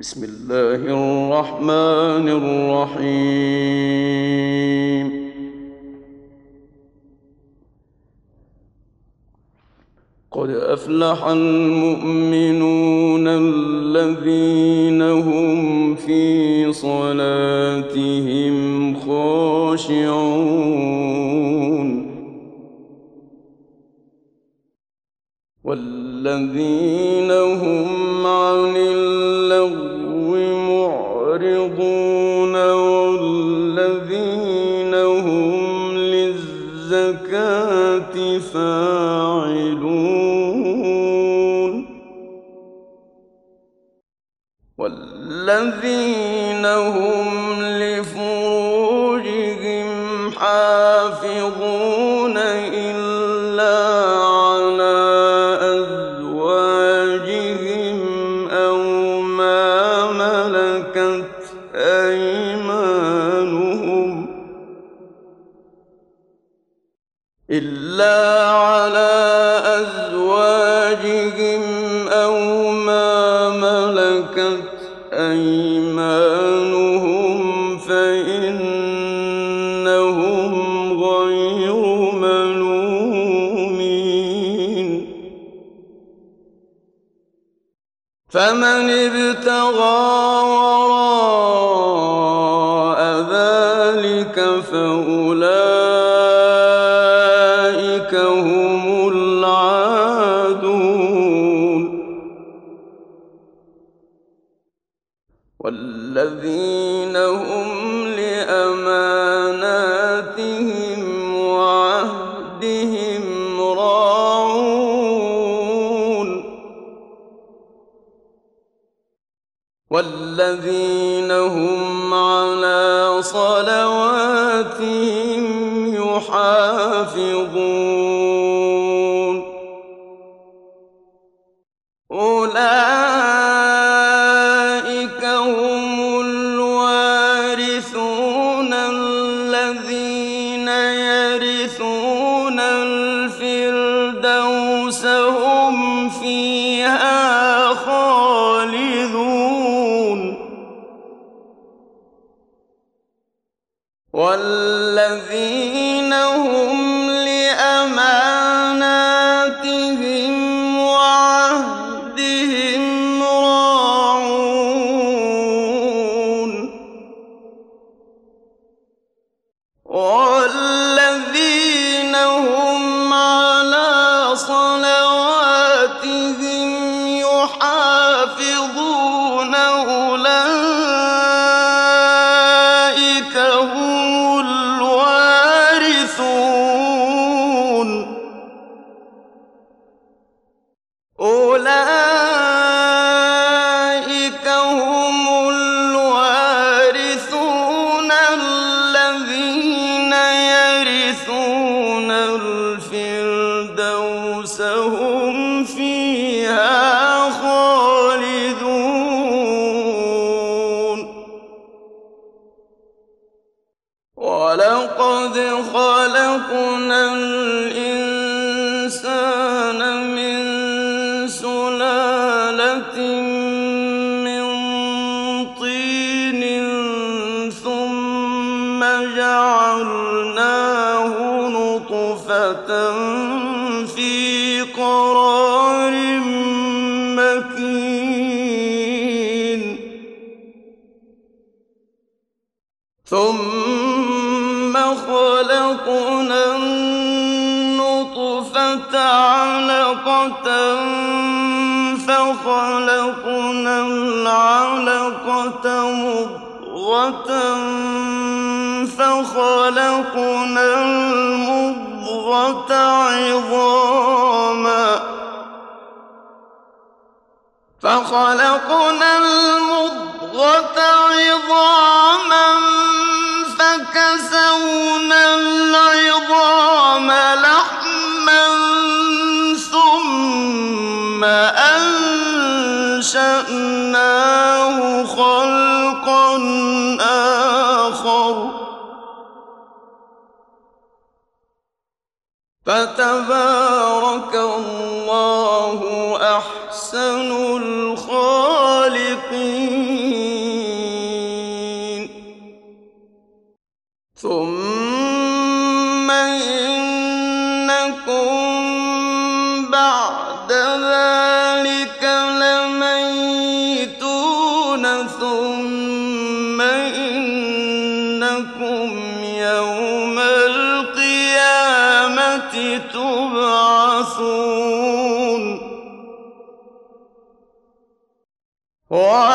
بسم الله الرحمن الرحيم. قد أفلح المؤمنون الذين هم في صلاتهم خاشعون. والذين فمن ابتغى وراء ذلك فأولئك هم العادون. والذين الذي أَنشَأْنَاهُ خَلْقًا آخَرَ. فتبارك الله أحسن الخلق. What?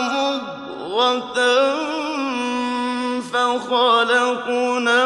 مضغة فخلقنا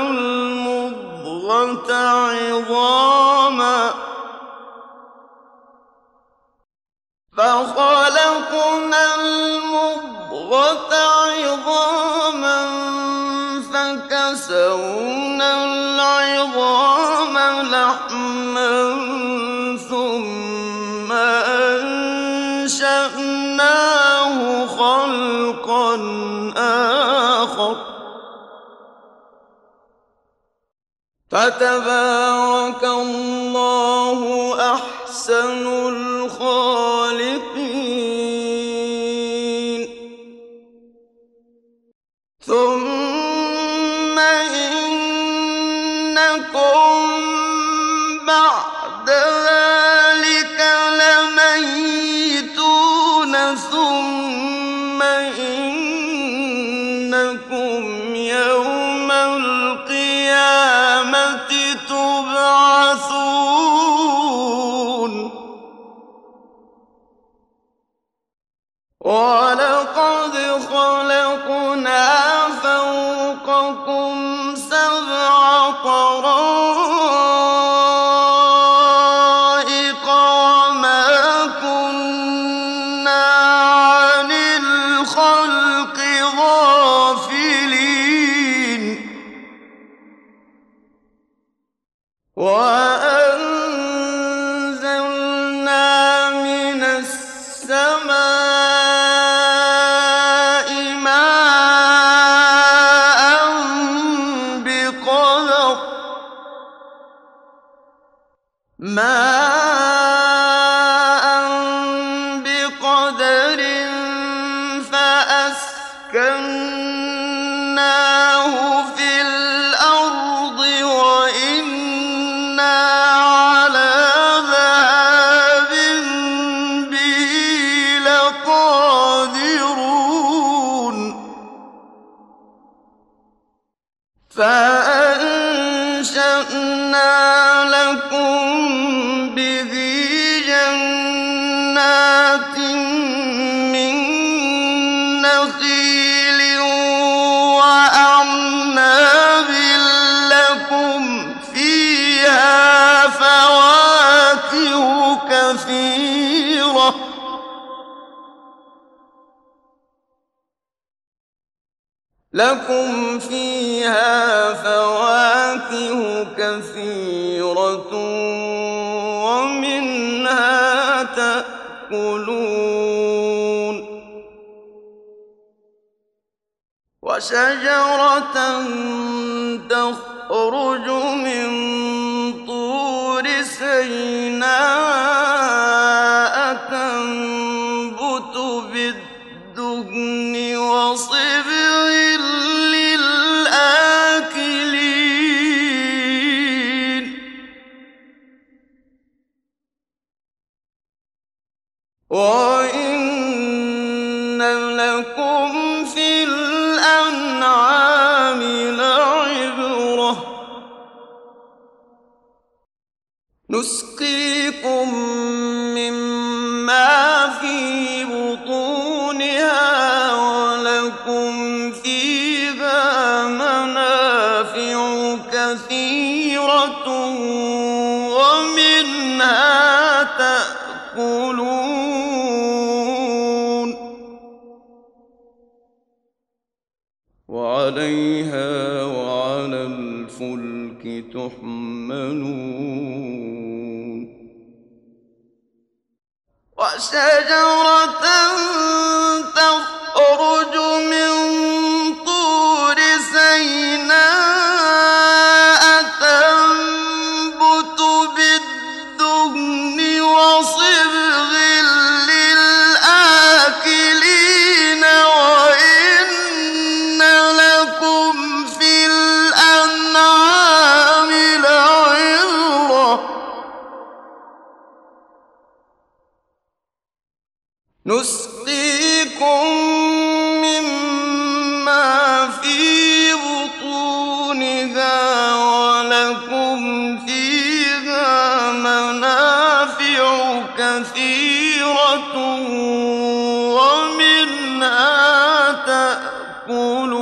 فتبارك الله أحسن الخالق. Whoa! لكم فيها فواكه كثيرة ومنها تأكلون وشجرة تخرج من طور سيناء تنبت بالدهن وصيد شجرة في بطونها ولكم فيها منافع كثيرة ومنها تأكلون.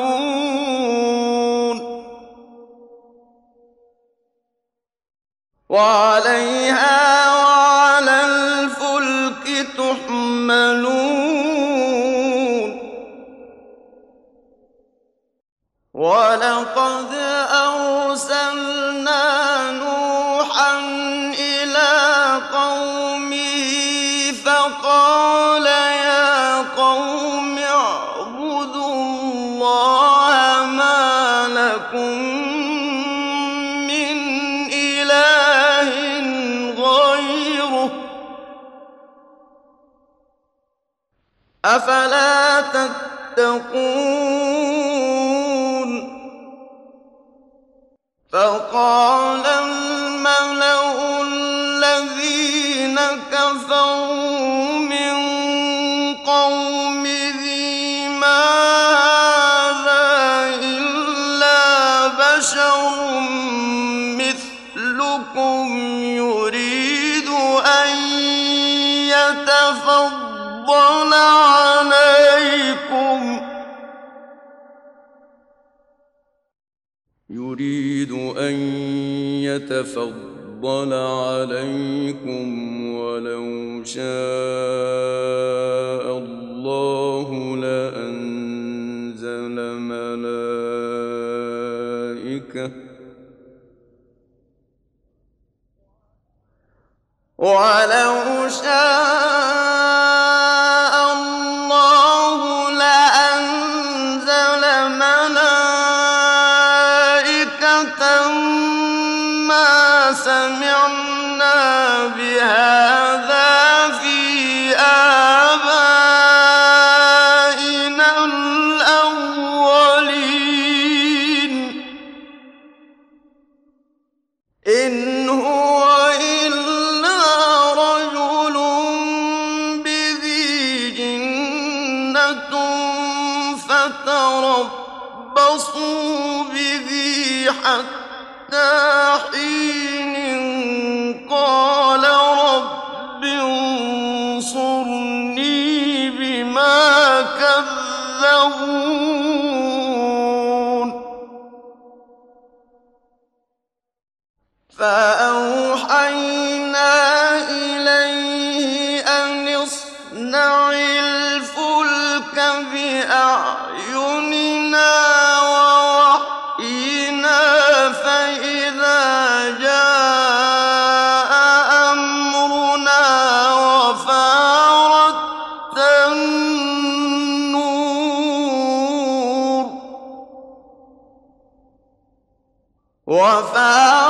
يتفضل عليكم ولو شاء الله لأنزل ملائكة. ولو شاء وفاق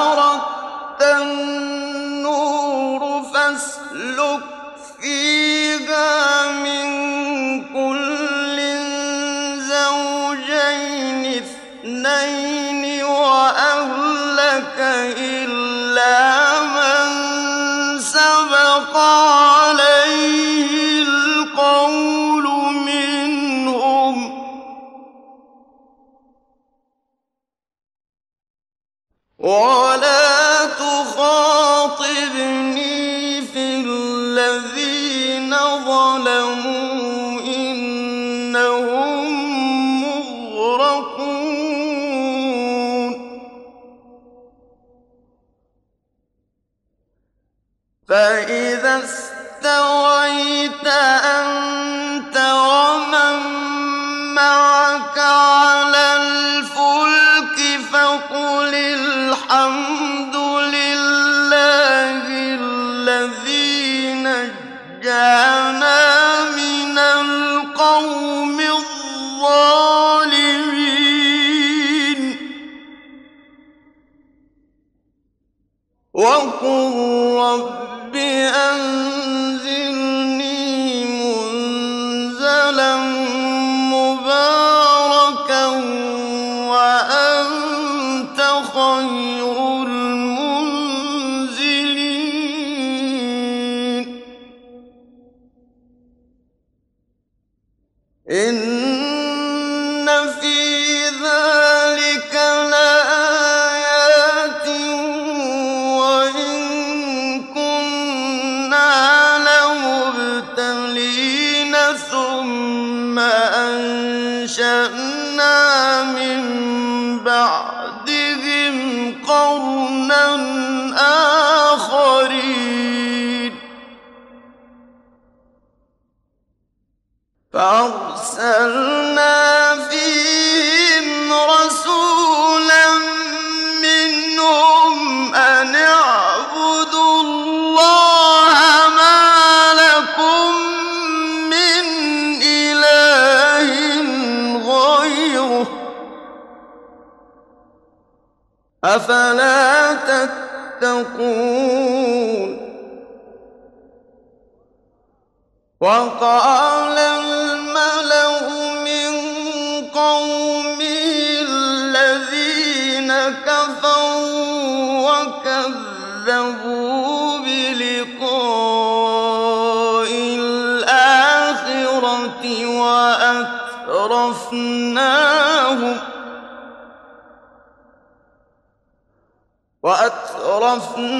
وأترفناهم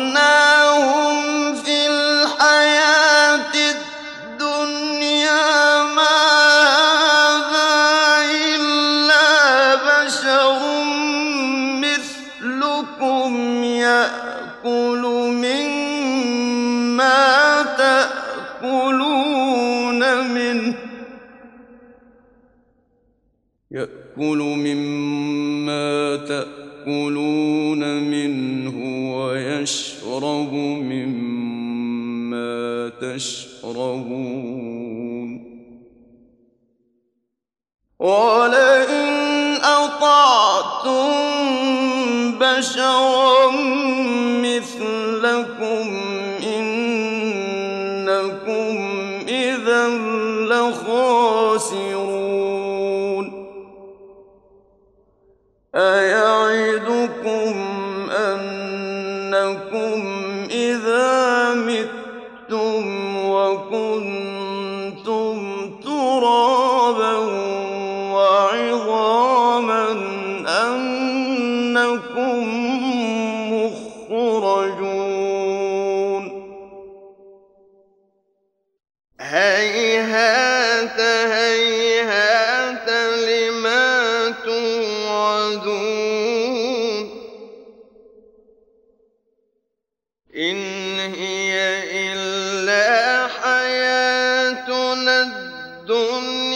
في الحياة الدنيا ما هذا إلا بشر مثلكم يأكل مما تأكلون منه يأكل تشرب مما تشربون. الدنيا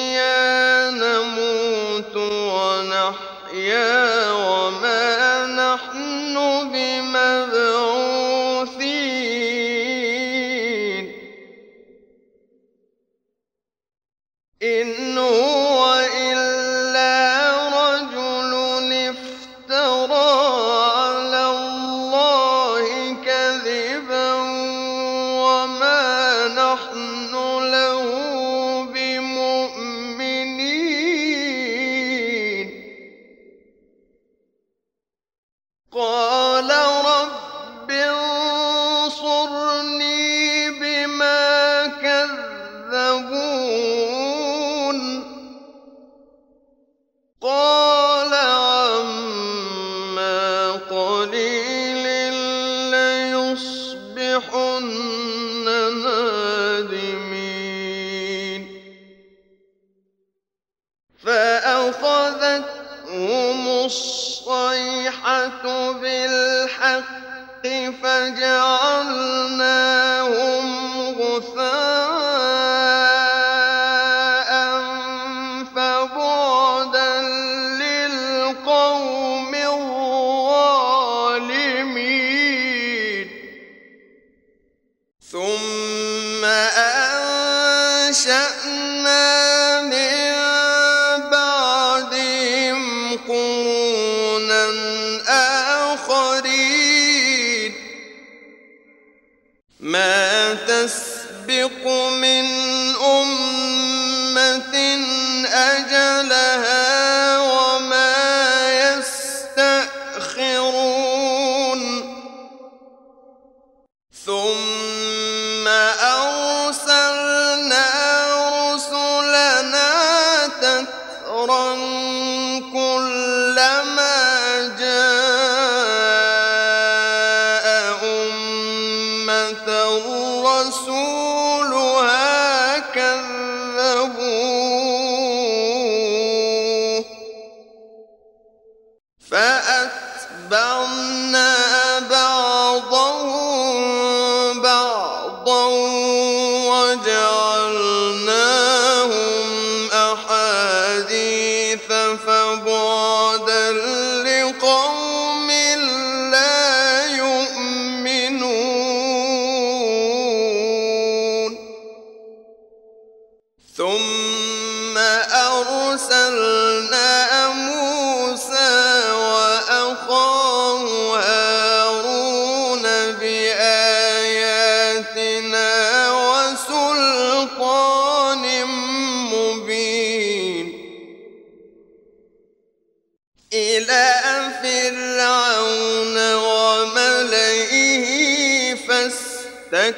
تك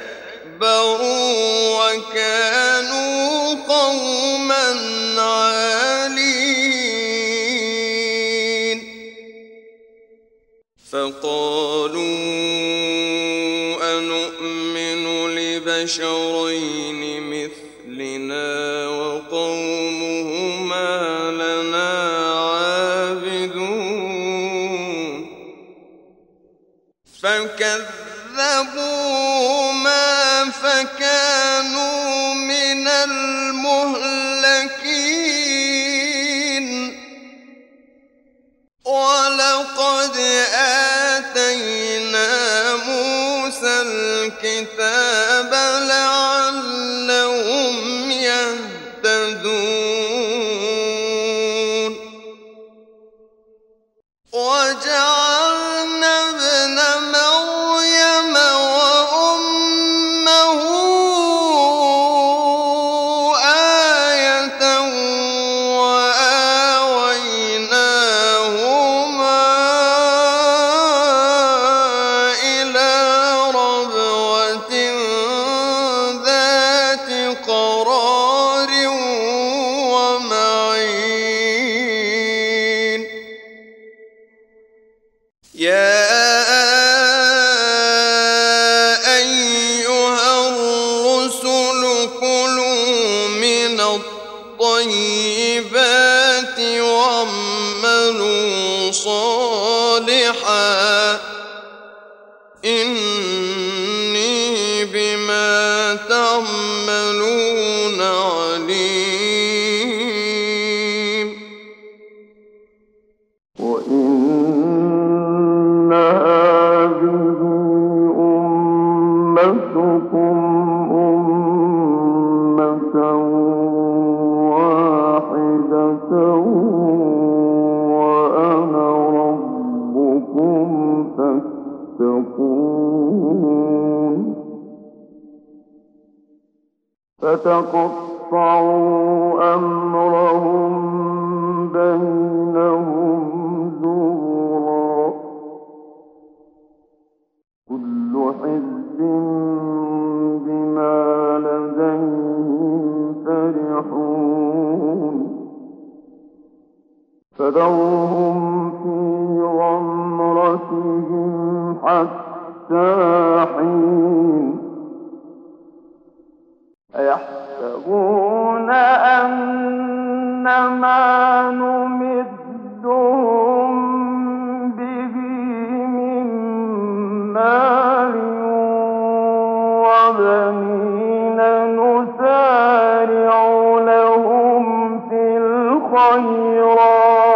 الخيرات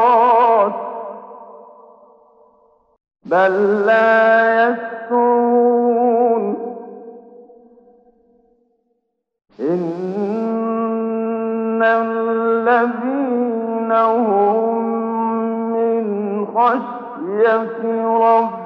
بل لا يسترون إن الذين هم من خشية ربهم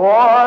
For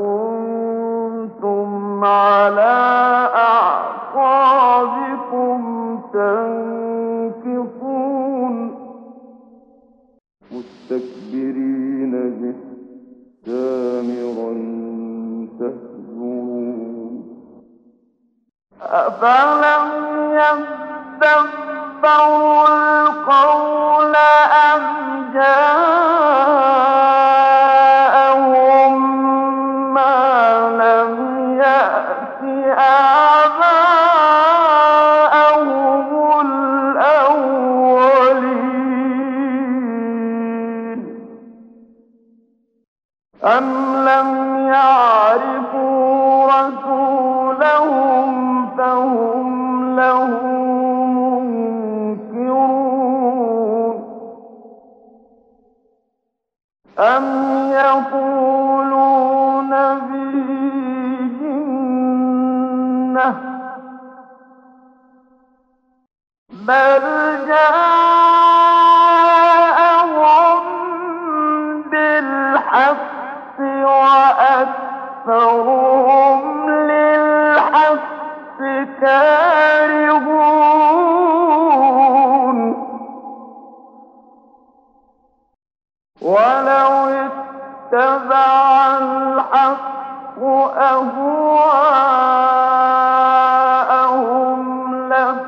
كنتم على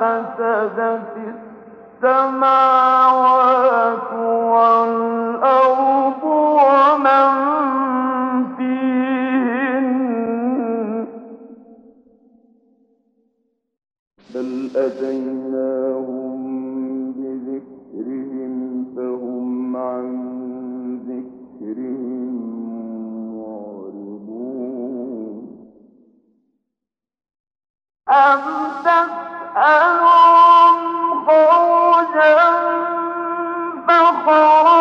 فسدت السماوات والأرض ومن فيهن. بل أتيناهم بذكرهم فهم عن ذكرهم معرضون. أم فخرج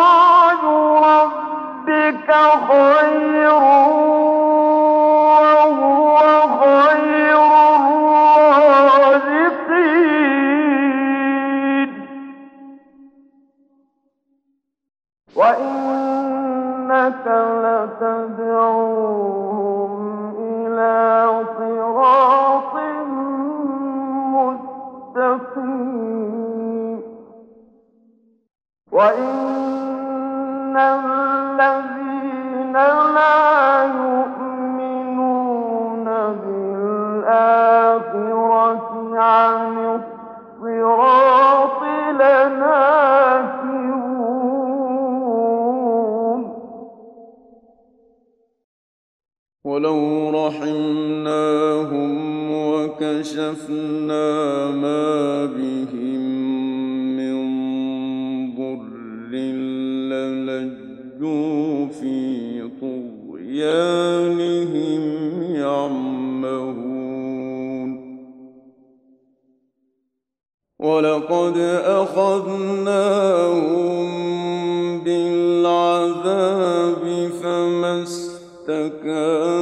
للجوا في طغيانهم يعمهون. ولقد أخذناهم بالعذاب فما استكانوا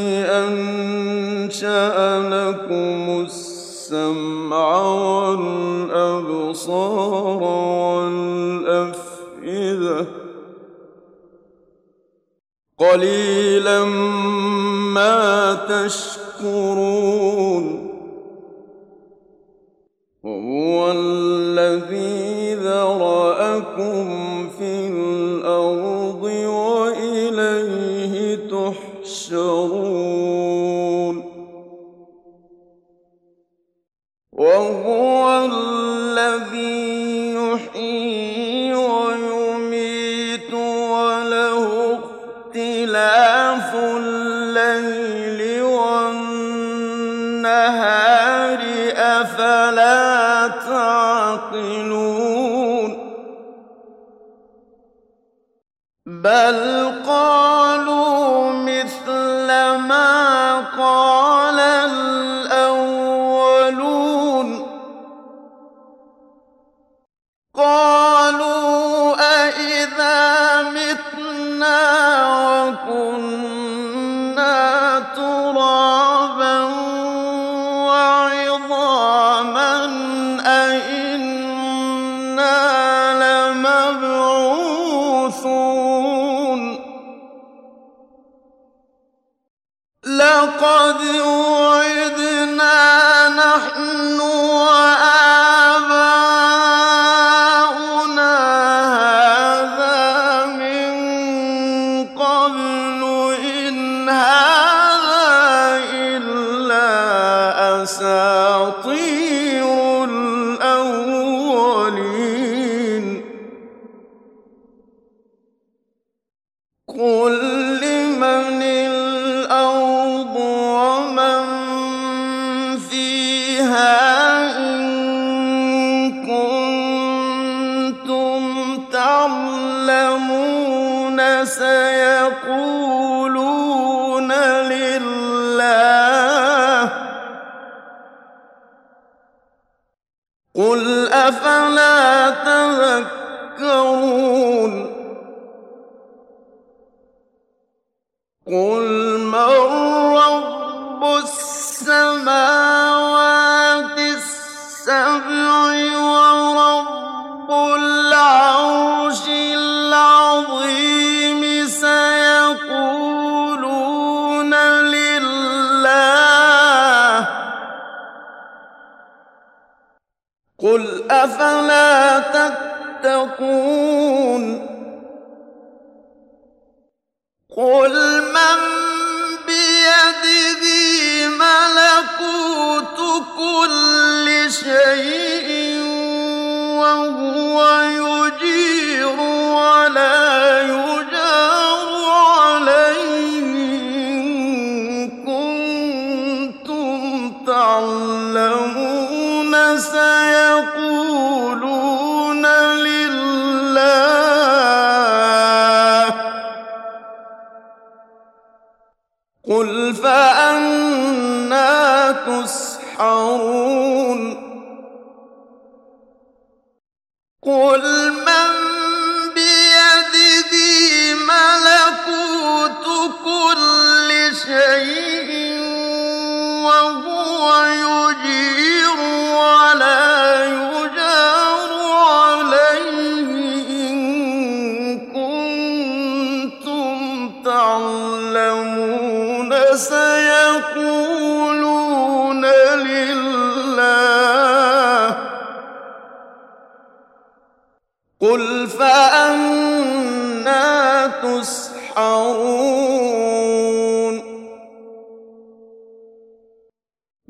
الأبصار والأفئدة. قليلا ما تشاء إن يقولون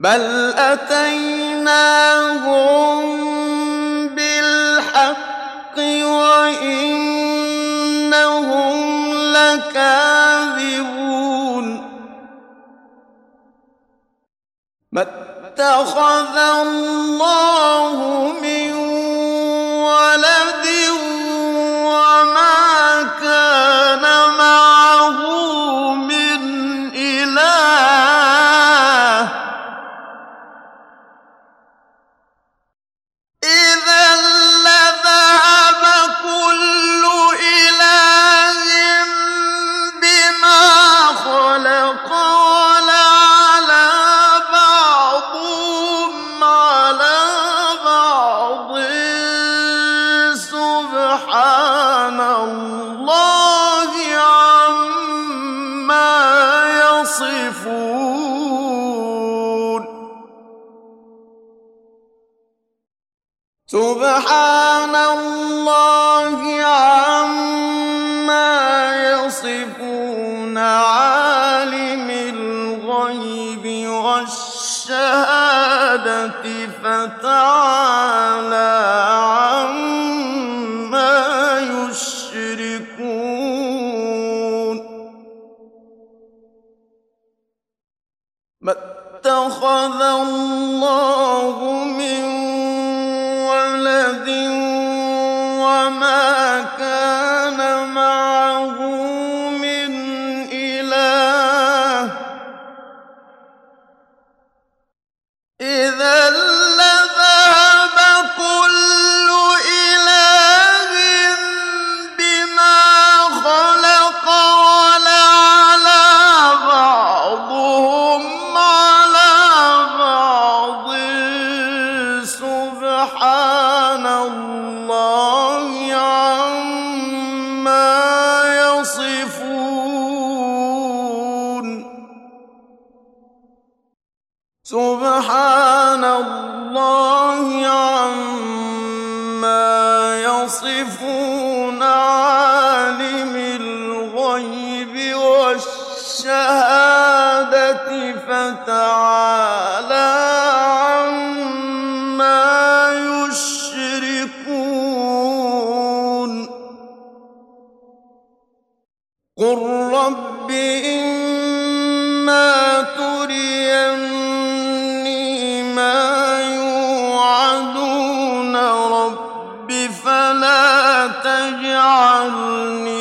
بل أتيناهم بالحق وإنهم لكاذبون ما اتخذ الله من ولد سبحان الله عما يصفون عالم الغيب والشهادة فتعالى عما يشركون. ما اتخذ الله قل رب إما تريني ما يوعدون رب فلا تجعلني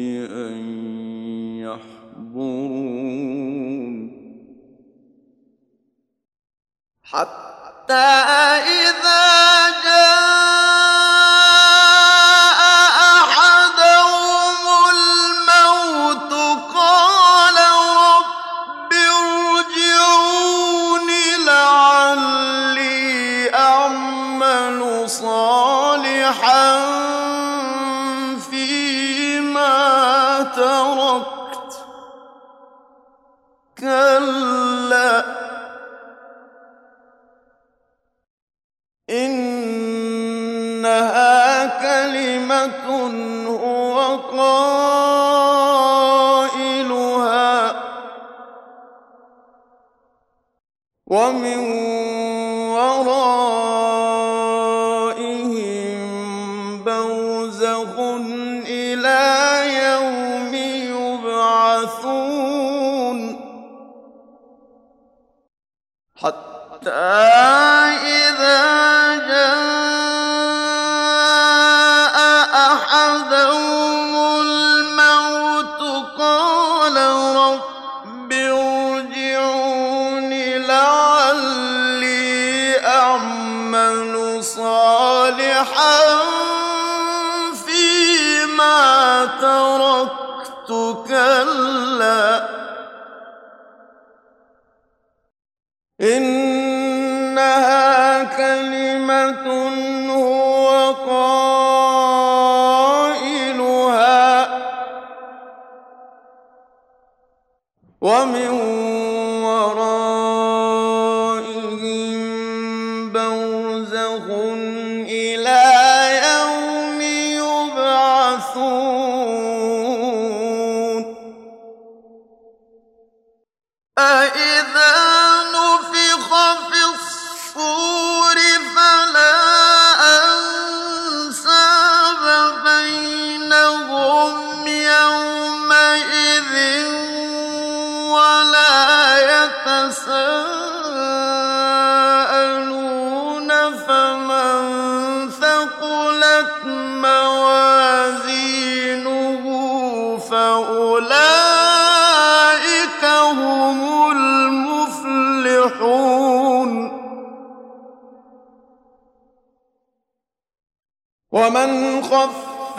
أن يحضرون. حتى إذا جاء كلمة هو قائلها. ومن ورائهم بوزخ إلى يوم يبعثون. حتى خفت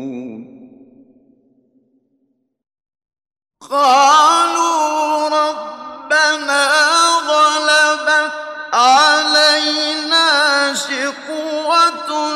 قالوا ربنا غلبت علينا شقوتنا